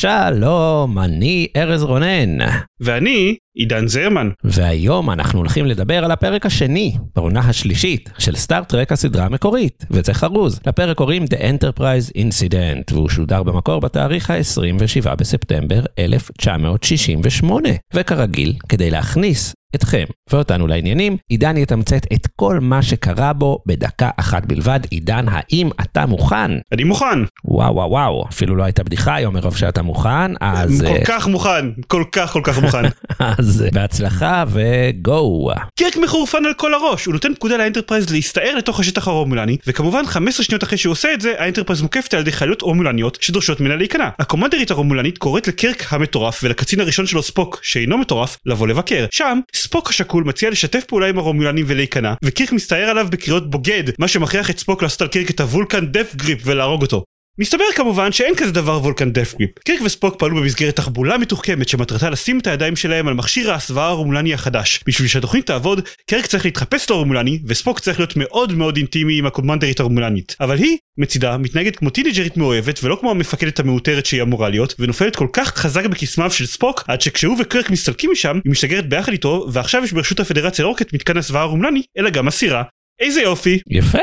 שלום, אני ארז רונן. ואני עידן זרמן. והיום אנחנו הולכים לדבר על הפרק השני, בעונה השלישית, של סטארט-טרק הסדרה המקורית, וזה חרוז. לפרק קוראים The Enterprise Incident, והוא שודר במקור בתאריך ה-27 בספטמבר 1968. וכרגיל, כדי להכניס אתכם ואותנו לעניינים, עידן יתמצת את כל מה שקרה בו בדקה אחת בלבד. עידן, האם אתה מוכן? אני מוכן. וואו וואו וואו, אפילו לא הייתה בדיחה היום מרוב שאתה מוכן, אז... כל כך מוכן, כל כך כל כך מוכן. אז בהצלחה ו go. קירק מחורפן על כל הראש, הוא נותן פקודה לאנטרפרייז להסתער לתוך השטח הרומולני, וכמובן 15 שניות אחרי שהוא עושה את זה, האנטרפרייז מוקפת על ידי חלליות רומולניות שדורשות ממנה להיכנע. הקומנדרית הרומולנית קוראת לקירק המטורף ולקצין הראשון שלו ספוק, שאינו מטורף, לבוא לבקר. שם, ספוק השקול מציע לשתף פעולה עם הרומולנים ולהיכנע, וקירק מסתער עליו בקריאות בוגד, מה שמכריח את ספוק לעשות על קירק את ה Vulcan death grip ולהרוג אותו. מסתבר כמובן שאין כזה דבר וולקן דף גריפ. קירק וספוק פעלו במסגרת תחבולה מתוחכמת שמטרתה לשים את הידיים שלהם על מכשיר ההסוואה הרומולני החדש. בשביל שהתוכנית תעבוד, קירק צריך להתחפש לרומולני, וספוק צריך להיות מאוד מאוד אינטימי עם הקומנדרית הרומולנית. אבל היא, מצידה, מתנהגת כמו טינג'רית מאוהבת ולא כמו המפקדת המעוטרת שהיא אמורה להיות, ונופלת כל כך חזק בקסמיו של ספוק, עד שכשהוא וקירק מסתלקים משם, היא משתגרת ביחד איתו, ועכשיו יש ברשות הפדרציה לא רק את מתקן הסוואה הרומולני, אלא גם הסירה. איזה יופי. יפה,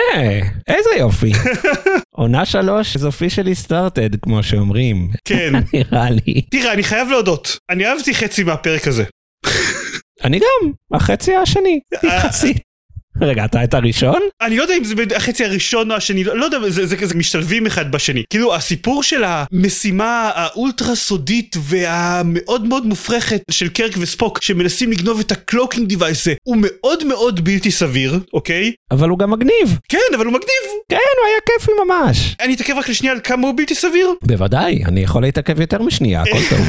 איזה יופי. עונה שלוש is officially started כמו שאומרים. כן. נראה לי. תראה, אני חייב להודות, אני אהבתי חצי מהפרק הזה. אני גם, החצי השני, יחסית. רגע, אתה את הראשון? אני לא יודע אם זה החצי הראשון או השני, לא יודע, זה, זה כזה משתלבים אחד בשני. כאילו הסיפור של המשימה האולטרה סודית והמאוד מאוד מופרכת של קירק וספוק שמנסים לגנוב את ה cloaking device זה, הוא מאוד מאוד בלתי סביר, אוקיי? אבל הוא גם מגניב. כן, אבל הוא מגניב. כן, הוא היה כיפי ממש. אני אתעכב רק לשנייה על כמה הוא בלתי סביר. בוודאי, אני יכול להתעכב יותר משנייה, הכל טוב.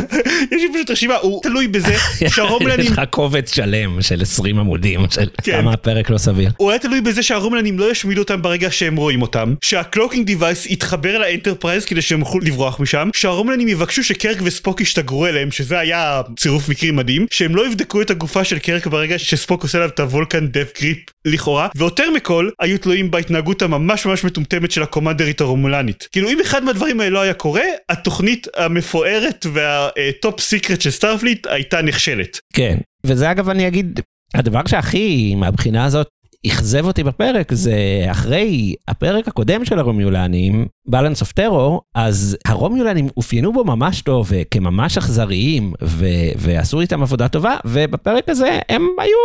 יש לי פשוט רשימה, הוא תלוי בזה שהרומלנים... יש לך קובץ שלם של 20 עמודים של כן. כמה הפרק לא סביר. הוא היה תלוי בזה שהרומלנים לא ישמידו אותם ברגע שהם רואים אותם, שה cloaking device יתחבר לאנטרפרייז כדי שהם יוכלו לברוח משם, שהרומלנים יבקשו שקרק וספוק ישתגרו אליהם, שזה היה צירוף מקרים מדהים, שהם לא יבדקו את הגופה של קרק ברגע שספוק עושה עליו את הוולקן death grip לכאורה, ויותר מכל, היו תלויים בהתנהגות הממש ממש מטומטמת של הקומנדרית הרומולנית. כאילו אם אחד מהדברים האלה לא היה קורה, התוכנית המפוארת וה top secret של סטארפליט הייתה נכשלת. כן, וזה אגב אני אגיד, הדבר שהכי מהבחינה הזאת אכזב אותי בפרק זה אחרי הפרק הקודם של הרומיולנים, Balance of Terror, אז הרומיולנים אופיינו בו ממש טוב כממש אכזריים ו- ועשו איתם עבודה טובה, ובפרק הזה הם היו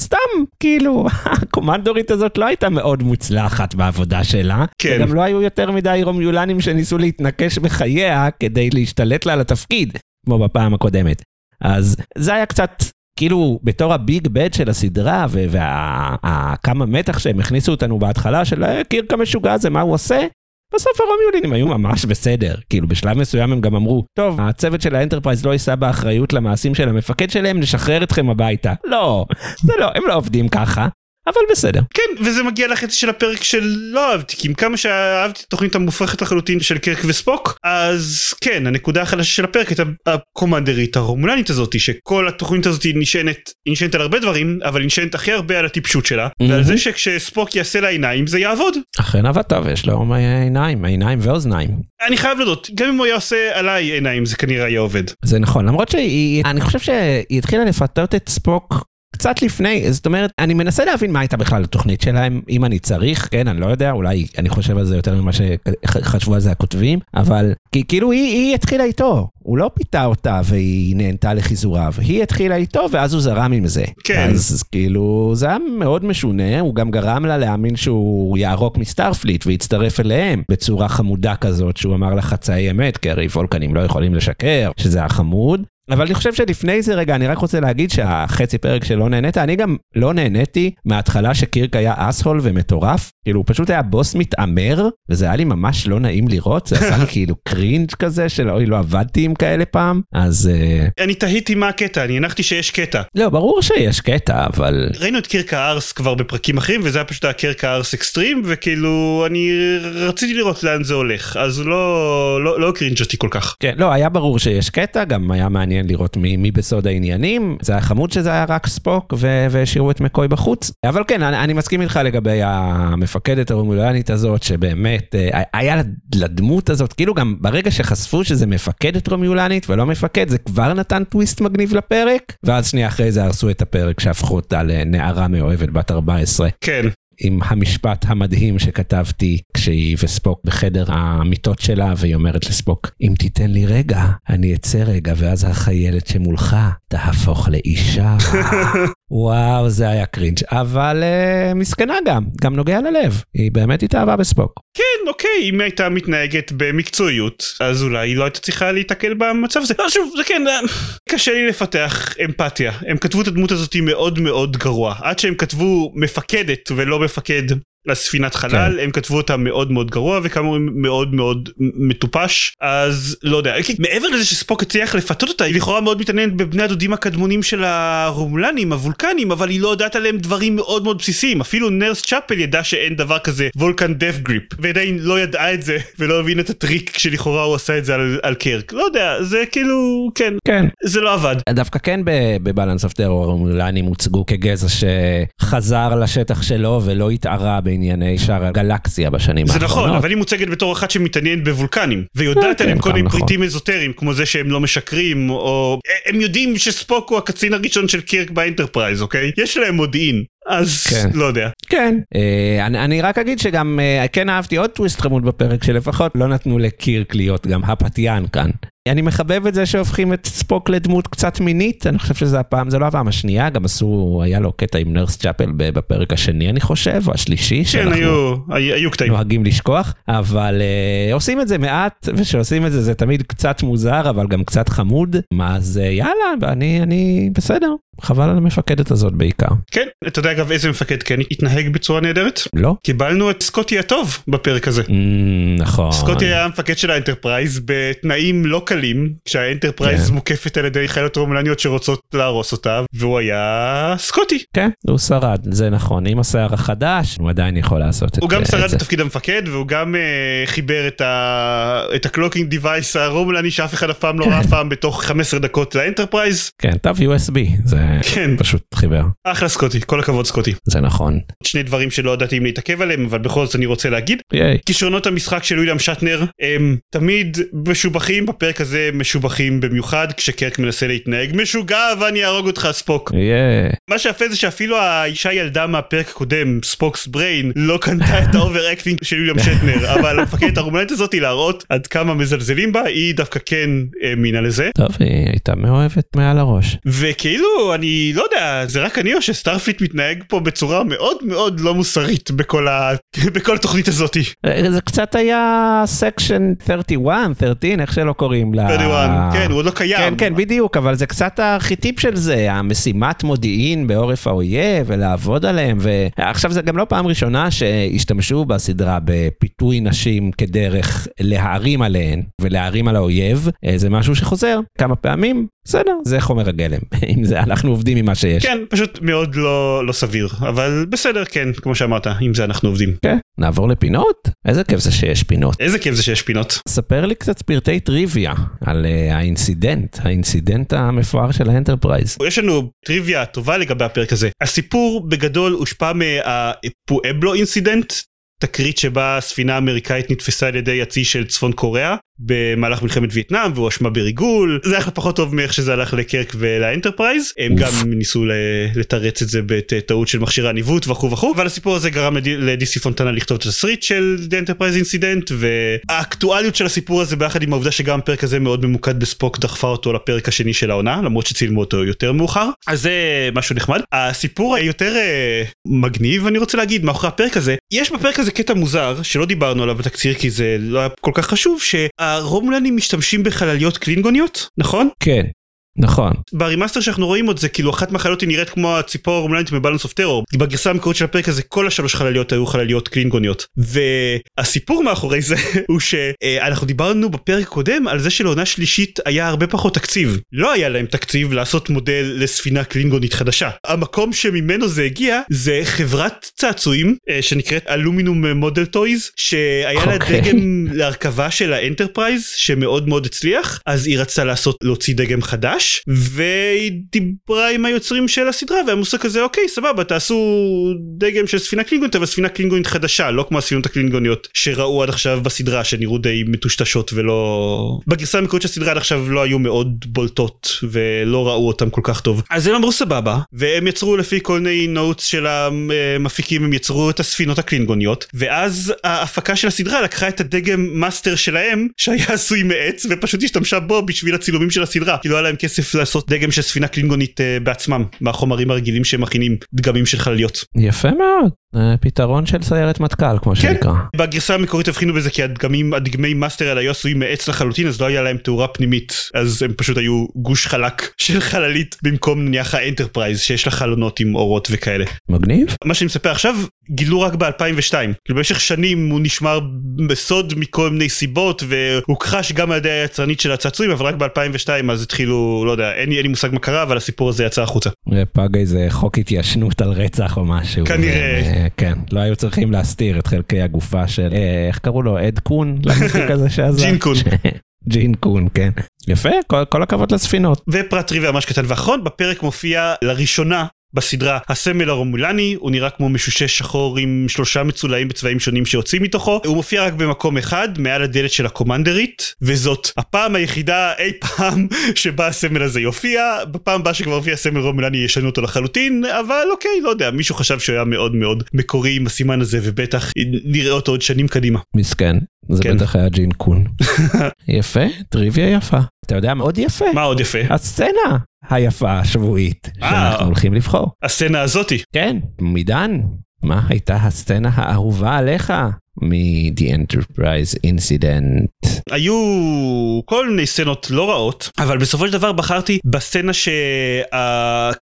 סתם, כאילו, הקומנדורית הזאת לא הייתה מאוד מוצלחת בעבודה שלה. כן. וגם לא היו יותר מדי רומיולנים שניסו להתנקש בחייה כדי להשתלט לה על התפקיד, כמו בפעם הקודמת. אז זה היה קצת כאילו בתור ה big bad של הסדרה וכמה מתח שהם הכניסו אותנו בהתחלה של "אה, קירק המשוגע הזה מה הוא עושה. בסוף הרומיולינים היו ממש בסדר, כאילו בשלב מסוים הם גם אמרו, טוב, הצוות של האנטרפרייז לא יישא באחריות למעשים של המפקד שלהם, נשחרר אתכם הביתה. לא, זה לא, הם לא עובדים ככה, אבל בסדר. כן, וזה מגיע לחצי של הפרק של לא אהבתי, כי עם כמה שאהבתי את התוכנית המופרכת לחלוטין של קרק וספוק, אז כן, הנקודה החדשה של הפרק הייתה הקומנדרית הרומולנית הזאת, שכל התוכנית הזאת נשענת, נשענת על הרבה דברים, אבל היא נשענת הכי הרבה על הטיפשות שלה, ועל זה שכשספוק יעשה לה עיניים זה יעבוד. אכן עבד טוב, יש לו עיניים, עיניים ואוזניים. אני חייב להודות, גם אם הוא היה עושה עליי עיניים זה כנראה היה עובד. זה נכון, למרות שהיא, אני חושב שהיא התחילה לפתות את ספוק קצת לפני, זאת אומרת, אני מנסה להבין מה הייתה בכלל התוכנית שלהם, אם אני צריך, כן, אני לא יודע, אולי אני חושב על זה יותר ממה שחשבו על זה הכותבים, אבל כי כאילו היא, היא התחילה איתו, הוא לא פיתה אותה והיא נהנתה לחיזוריו, היא התחילה איתו ואז הוא זרם עם זה. כן. אז כאילו, זה היה מאוד משונה, הוא גם גרם לה להאמין שהוא יערוק מסטארפליט ויצטרף אליהם בצורה חמודה כזאת, שהוא אמר לה חצאי אמת, כי הרי וולקנים לא יכולים לשקר, שזה היה חמוד. אבל אני חושב שלפני זה רגע, אני רק רוצה להגיד שהחצי פרק שלא נהנית, אני גם לא נהניתי מההתחלה שקירק היה asshole ומטורף, כאילו הוא פשוט היה בוס מתעמר, וזה היה לי ממש לא נעים לראות, זה עשה לי כאילו cringe כזה של אוי לא עבדתי עם כאלה פעם, אז... אה, אני תהיתי מה הקטע, אני הנחתי שיש קטע. לא, ברור שיש קטע, אבל... ראינו את קירק ה ass כבר בפרקים אחרים, וזה היה פשוט הקירק ה ass extreme, וכאילו אני רציתי לראות לאן זה הולך, אז לא, לא, לא cringe אותי כל כך. כן, לא, היה ברור שיש קטע, גם היה מעניין לראות מי, מי בסוד העניינים. זה היה חמוד שזה היה רק ספוק והשאירו את מקוי בחוץ. אבל כן, אני, אני מסכים איתך לגבי המפקדת הרומולנית הזאת, שבאמת אה, היה לדמות הזאת, כאילו גם ברגע שחשפו שזה מפקדת רומיולנית ולא מפקד, זה כבר נתן טוויסט מגניב לפרק, ואז שנייה אחרי זה הרסו את הפרק שהפכו אותה לנערה מאוהבת בת 14. כן. עם המשפט המדהים שכתבתי כשהיא וספוק בחדר המיטות שלה, והיא אומרת לספוק, אם תיתן לי רגע, אני אצא רגע, ואז החיילת שמולך תהפוך לאישה. וואו, זה היה cringe, אבל אה, מסכנה גם, גם נוגע ללב, היא באמת התאהבה בספוק. כן, אוקיי, אם הייתה מתנהגת במקצועיות, אז אולי היא לא הייתה צריכה להיתקל במצב הזה. לא, שוב, זה כן, אה, קשה לי לפתח אמפתיה. הם כתבו את הדמות הזאת מאוד מאוד גרוע. עד שהם כתבו מפקדת ולא מפקד לספינת חלל כן. הם כתבו אותה מאוד מאוד גרוע וכאמור מאוד מאוד מטופש. אז לא יודע מעבר לזה שספוק הצליח לפתות אותה היא לכאורה מאוד מתעניינת בבני הדודים הקדמונים של הרומולנים הוולקנים אבל היא לא יודעת עליהם דברים מאוד מאוד בסיסיים. אפילו nurse צ'אפל ידעה שאין דבר כזה וולקן death grip והיא עדיין לא ידעה את זה ולא הבינה את הטריק שלכאורה הוא עשה את זה על, על קירק. לא יודע זה כאילו כן. כן. זה לא עבד. דווקא כן ב Balance of Terror הרומולנים הוצגו כגזע שחזר לשטח שלו ולא התערב בענייני שאר הגלקסיה בשנים האחרונות. זה נכון, אבל היא מוצגת בתור אחת שמתעניינת בוולקנים, ויודעת כן, עליהם כל מיני נכון. פריטים אזוטריים, כמו זה שהם לא משקרים, או הם יודעים שספוק הוא הקצין הראשון של קירק באנטרפרייז, אוקיי? יש להם מודיעין. אז כן. לא יודע. כן, אה, אני, אני רק אגיד שגם אה, כן אהבתי עוד טוויסט חמוד בפרק שלפחות לא נתנו לקירק להיות גם הפתיין כאן. אני מחבב את זה שהופכים את ספוק לדמות קצת מינית, אני חושב שזה הפעם, זה לא הפעם השנייה, גם עשו, היה לו קטע עם נרס צ'אפל בפרק השני אני חושב, או השלישי, כן, היו, היו, קטעים. נוהגים לשכוח, אבל uh, עושים את זה מעט, וכשעושים את זה זה תמיד קצת מוזר, אבל גם קצת חמוד, אז uh, יאללה, אני, אני בסדר, חבל על המפקדת הזאת בעיקר. כן, אתה יודע אגב איזה מפקד כן התנהג בצורה נהדרת? לא? קיבלנו את סקוטי הטוב בפרק הזה. Mm, נכון. סקוטי היה המפקד של האנטרפרייז בתנאים לא קלים, כשהאנטרפרייז כן. מוקפת על ידי חלליות רומלניות שרוצות להרוס אותה, והוא היה סקוטי. כן, הוא שרד, זה נכון, עם השיער החדש, הוא עדיין יכול לעשות את הוא גם את שרד זה. בתפקיד המפקד והוא גם אה, חיבר את, ה... את ה cloaking device הרומלני שאף אחד אף פעם לא ראה פעם בתוך 15 דקות לאנטרפרייז. כן, דרך USB, זה כן. פשוט חיבר, אחלה סקוטי, כל הכבוד סקוטי. זה נכון. שני דברים שלא ידעתי אם להתעכב עליהם אבל בכל זאת אני רוצה להגיד. כישרונות המשחק של ויליאם שאטנר הם תמיד משובחים בפרק הזה משובחים במיוחד כשקירק מנסה להתנהג משוגע ואני אהרוג אותך ספוק. ייי. מה שיפה זה שאפילו האישה-ילדה מהפרק הקודם Spock's Brain לא קנתה את ה overacting של ויליאם שאטנר אבל המפקדת הרומלנית הזאת היא להראות עד כמה מזלזלים בה היא דווקא כן האמינה לזה טוב, היא הייתה מאוהבת מעל הראש. וכאילו אני לא יודע זה רק אני או שסטארפליט מתנהג פה בצורה מאוד מאוד לא מוסרית בכל ה... בכל התוכנית הזאתי. אה, זה קצת היה Section 31, 13, איך שלא קוראים 31, כן הוא עוד לא קיים. כן, כן, בדיוק, אבל זה קצת הארכיטיפ של זה, המשימת מודיעין בעורף האויב, ולעבוד עליהם, ועכשיו זה גם לא פעם ראשונה שהשתמשו בסדרה בפיתוי נשים כדרך להערים עליהן ולהערים על האויב, אה, זה משהו שחוזר כמה פעמים, בסדר, זה חומר הגלם, עם זה אנחנו עובדים עם מה שיש. כן פשוט מאוד לא לא סביר אבל בסדר כן כמו שאמרת עם זה אנחנו עובדים. כן, נעבור לפינות? איזה כיף זה שיש פינות. איזה כיף זה שיש פינות. ספר לי קצת פרטי טריוויה על אה, ה incident, ה incident המפואר של האנטרפרייז. יש לנו טריוויה טובה לגבי הפרק הזה. הסיפור בגדול הושפע מה Pueblo incident. תקרית שבה ספינה אמריקאית נתפסה על ידי הצי של צפון קוריאה במהלך מלחמת וייטנאם והואשמה בריגול. זה הלך פחות טוב מאיך שזה הלך לקירק ולאנטרפרייז. הם. גם ניסו לתרץ את זה בטעות של מכשירי הניווט וכו' וכו' אבל הסיפור הזה גרם לד- לדיסי פונטנה לכתוב את התסריט של The Enterprise Incident והאקטואליות של הסיפור הזה ביחד עם העובדה שגם הפרק הזה מאוד ממוקד בספוק דחפה אותו לפרק השני של העונה למרות שצילמו אותו יותר מאוחר. אז זה משהו נחמד. הסיפור היותר אה, מגניב אני רוצה להגיד מאחורי הפרק הזה יש בפרק הזה קטע מוזר שלא דיברנו עליו בתקציר כי זה לא היה כל כך חשוב שהרומלנים משתמשים בחלליות קלינגוניות? נכון? כן, נכון. ב remaster שאנחנו רואים עוד זה כאילו אחת מהחיילות היא נראית כמו הציפור הרומולנית מ Balance of Terror. בגרסה המקורית של הפרק הזה כל השלוש חלליות היו חלליות קלינגוניות. והסיפור מאחורי זה הוא שאנחנו דיברנו בפרק הקודם על זה שלעונה שלישית היה הרבה פחות תקציב. לא היה להם תקציב לעשות מודל לספינה קלינגונית חדשה. המקום שממנו זה הגיע זה חברת צעצועים אה, שנקראת Aluminum Model Toys שהיה לה אוקיי. דגם להרכבה של האנטרפרייז שמאוד מאוד הצליח אז היא רצתה לעשות להוציא דגם חדש והיא דיברה עם היוצרים של הסדרה והמושג כזה אוקיי סבבה תעשו דגם של ספינה קלינגונית אבל ספינה קלינגונית חדשה לא כמו הספינות הקלינגוניות שראו עד עכשיו בסדרה שנראו די מטושטשות ולא בגרסה המקורית של הסדרה עד עכשיו לא היו מאוד בולטות ולא ראו אותם כל כך טוב. אז הם אמרו סבבה והם יצרו לפי כל מיני notes של המפיקים הם יצרו את הספינות הקלינגוניות ואז ההפקה של הסדרה לקחה את הדגם master שלהם שהיה עשוי מעץ ופשוט השתמשה בו בשביל הצילומים של הסדרה כי לא היה להם כסף לעשות דגם של ספינה קלינגונית אה, בעצמם מהחומרים הרגילים שהם מכינים דגמים של חלליות. יפה מאוד. אה, פתרון של סיירת מטכ"ל כמו כן. שנקרא. בגרסה המקורית הבחינו בזה כי הדגמים הדגמי master האלה היו עשויים מעץ לחלוטין אז לא היה להם תאורה פנימית אז הם פשוט היו גוש חלק של חללית במקום נניח האנטרפרייז שיש לה חלונות עם אורות וכאלה. מגניב. מה שאני מספר עכשיו גילו רק ב-2002 כאילו במשך שנים הוא נשמר בסוד מכל מיני סיבות והוכחש גם על ידי היצרנית של הצעצועים אבל רק ב-2002 אז התחילו לא יודע אין לי, אין לי מושג מה קרה אבל הסיפור הזה יצא החוצה. פג איזה חוק התיישנות על רצח או משהו. כנראה. כן, לא היו צריכים להסתיר את חלקי הגופה של, אה, איך קראו לו, אד קון? שעזר? ג'ין קון. ג'ין קון, כן. יפה, כל, כל הכבוד לספינות. ופרט טריוויה ממש קטן ואחרון בפרק מופיע לראשונה בסדרה הסמל הרומולני הוא נראה כמו משושש שחור עם שלושה מצולעים בצבעים שונים שיוצאים מתוכו. הוא מופיע רק במקום אחד מעל הדלת של הקומנדרית וזאת הפעם היחידה אי פעם שבה הסמל הזה יופיע. בפעם הבאה שכבר הופיע סמל רומולני ישנו אותו לחלוטין אבל אוקיי לא יודע מישהו חשב שהוא היה מאוד מאוד מקורי עם הסימן הזה ובטח נראה אותו עוד שנים קדימה. מסכן, זה כן. בטח היה ג'ין קון. יפה, טריוויה יפה. אתה יודע מאוד יפה. מה עוד יפה הסצנה היפה השבועית אה. שאנחנו הולכים לבחור. הסצנה הזאתי כן, מידן, מה הייתה הסצנה האהובה עליך מ-The Enterprise Incident? היו כל מיני סצנות לא רעות אבל בסופו של דבר בחרתי בסצנה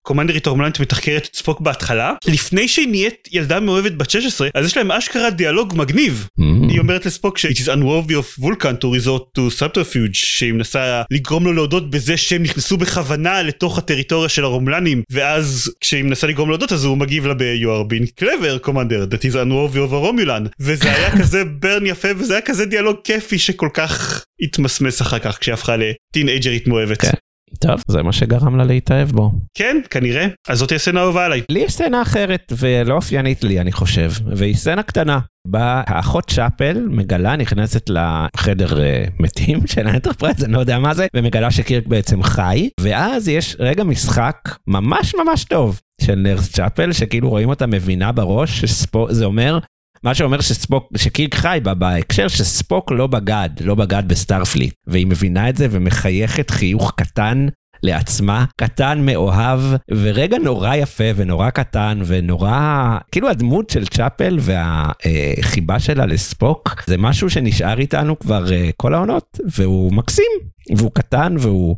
שהקומנדרית הרומלנית מתחקרת את ספוק בהתחלה לפני שהיא נהיית ילדה מאוהבת בת 16 אז יש להם אשכרה דיאלוג מגניב Mm, היא אומרת לספוק ש- It is unworthy of Vulcan to resort to subterfuge שהיא מנסה לגרום לו להודות בזה שהם נכנסו בכוונה לתוך הטריטוריה של הרומלנים ואז כשהיא מנסה לגרום לו להודות אז הוא מגיב לה ב- You are being clever commander that is unworthy of a Romulan וזה היה כזה ברן יפה וזה היה כזה דיאלוג כיפי שכל כך התמסמס אחר כך כשהפכה לטינאג'רית מאוהבת. כן. טוב, זה מה שגרם לה להתאהב בו. כן כנראה אז זאת הסצנה האהובה עליי. לי יש סצנה אחרת ולא אופיינית לי אני חושב והיא סצנה קטנה. בה האחות צ'אפל מגלה נכנסת לחדר אה, מתים של האנטרפרייז אני לא יודע מה זה ומגלה שקירק בעצם חי ואז יש רגע משחק ממש ממש טוב של nurse צ'אפל שכאילו רואים אותה מבינה בראש שספוק זה אומר מה שאומר שספוק שקירק חי בה בהקשר שספוק לא בגד לא בגד ב Starfleet והיא מבינה את זה ומחייכת חיוך קטן לעצמה, קטן, מאוהב, ורגע נורא יפה ונורא קטן ונורא... כאילו הדמות של צ'אפל והחיבה שלה לספוק, זה משהו שנשאר איתנו כבר אה, כל העונות, והוא מקסים, והוא קטן והוא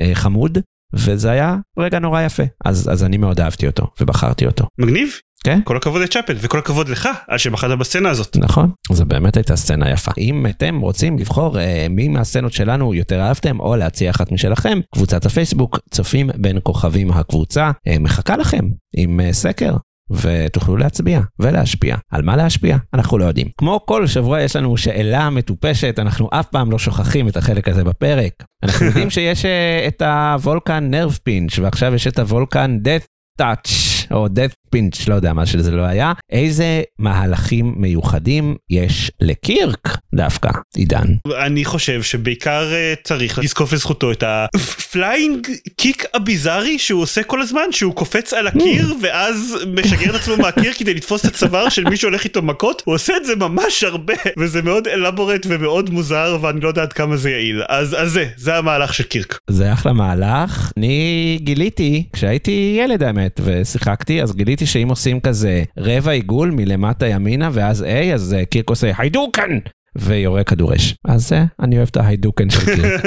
אה, חמוד, וזה היה רגע נורא יפה. אז, אז אני מאוד אהבתי אותו, ובחרתי אותו. מגניב? כן. כל הכבוד לצ'אפל וכל הכבוד לך על שבחרת בסצנה הזאת. נכון, זו באמת הייתה סצנה יפה. אם אתם רוצים לבחור אה, מי מהסצנות שלנו יותר אהבתם, או להציע אחת משלכם, קבוצת הפייסבוק, צופים בין כוכבים הקבוצה, אה, מחכה לכם עם אה, סקר. ותוכלו להצביע ולהשפיע. על מה להשפיע? אנחנו לא יודעים. כמו כל שבוע יש לנו שאלה מטופשת, אנחנו אף פעם לא שוכחים את החלק הזה בפרק. אנחנו יודעים שיש אה, את ה Vulcan nerve pinch ועכשיו יש את ה Vulcan death touch או death pinch, לא יודע מה שזה לא היה. איזה מהלכים מיוחדים יש לקירק דווקא, עידן? אני חושב שבעיקר אה, צריך לזקוף לזכותו את ה flying קיק הביזארי שהוא עושה כל הזמן שהוא קופץ על הקיר ואז משגר את עצמו מהקיר כדי לתפוס את הצוואר של מי שהולך איתו מכות הוא עושה את זה ממש הרבה וזה מאוד אלבורט ומאוד מוזר ואני לא יודע עד כמה זה יעיל אז אז זה זה המהלך של קירק. זה אחלה מהלך. אני גיליתי, כשהייתי ילד האמת, ושיחקתי, אז גיליתי שאם עושים כזה רבע עיגול מלמטה ימינה ואז A, אז אה, קירק עושה היידוקן! ויורה כדור אש. אז זה, אני אוהב את ההיידוקן של קירק.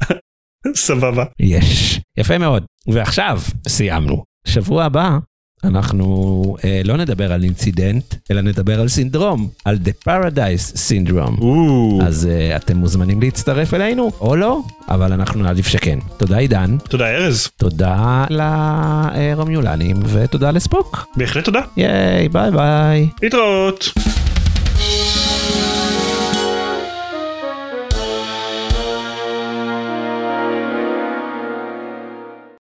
סבבה. יש. יפה מאוד. ועכשיו סיימנו. שבוע הבא אנחנו אה, לא נדבר על אינצידנט, אלא נדבר על סינדרום, על The Paradise Syndrome. או, אז אה, אתם מוזמנים להצטרף אלינו, או לא, אבל אנחנו נעדיף שכן. תודה עידן, תודה ארז. תודה לרומיולנים, ותודה לספוק. בהחלט תודה. ייי, ביי ביי. להתראות.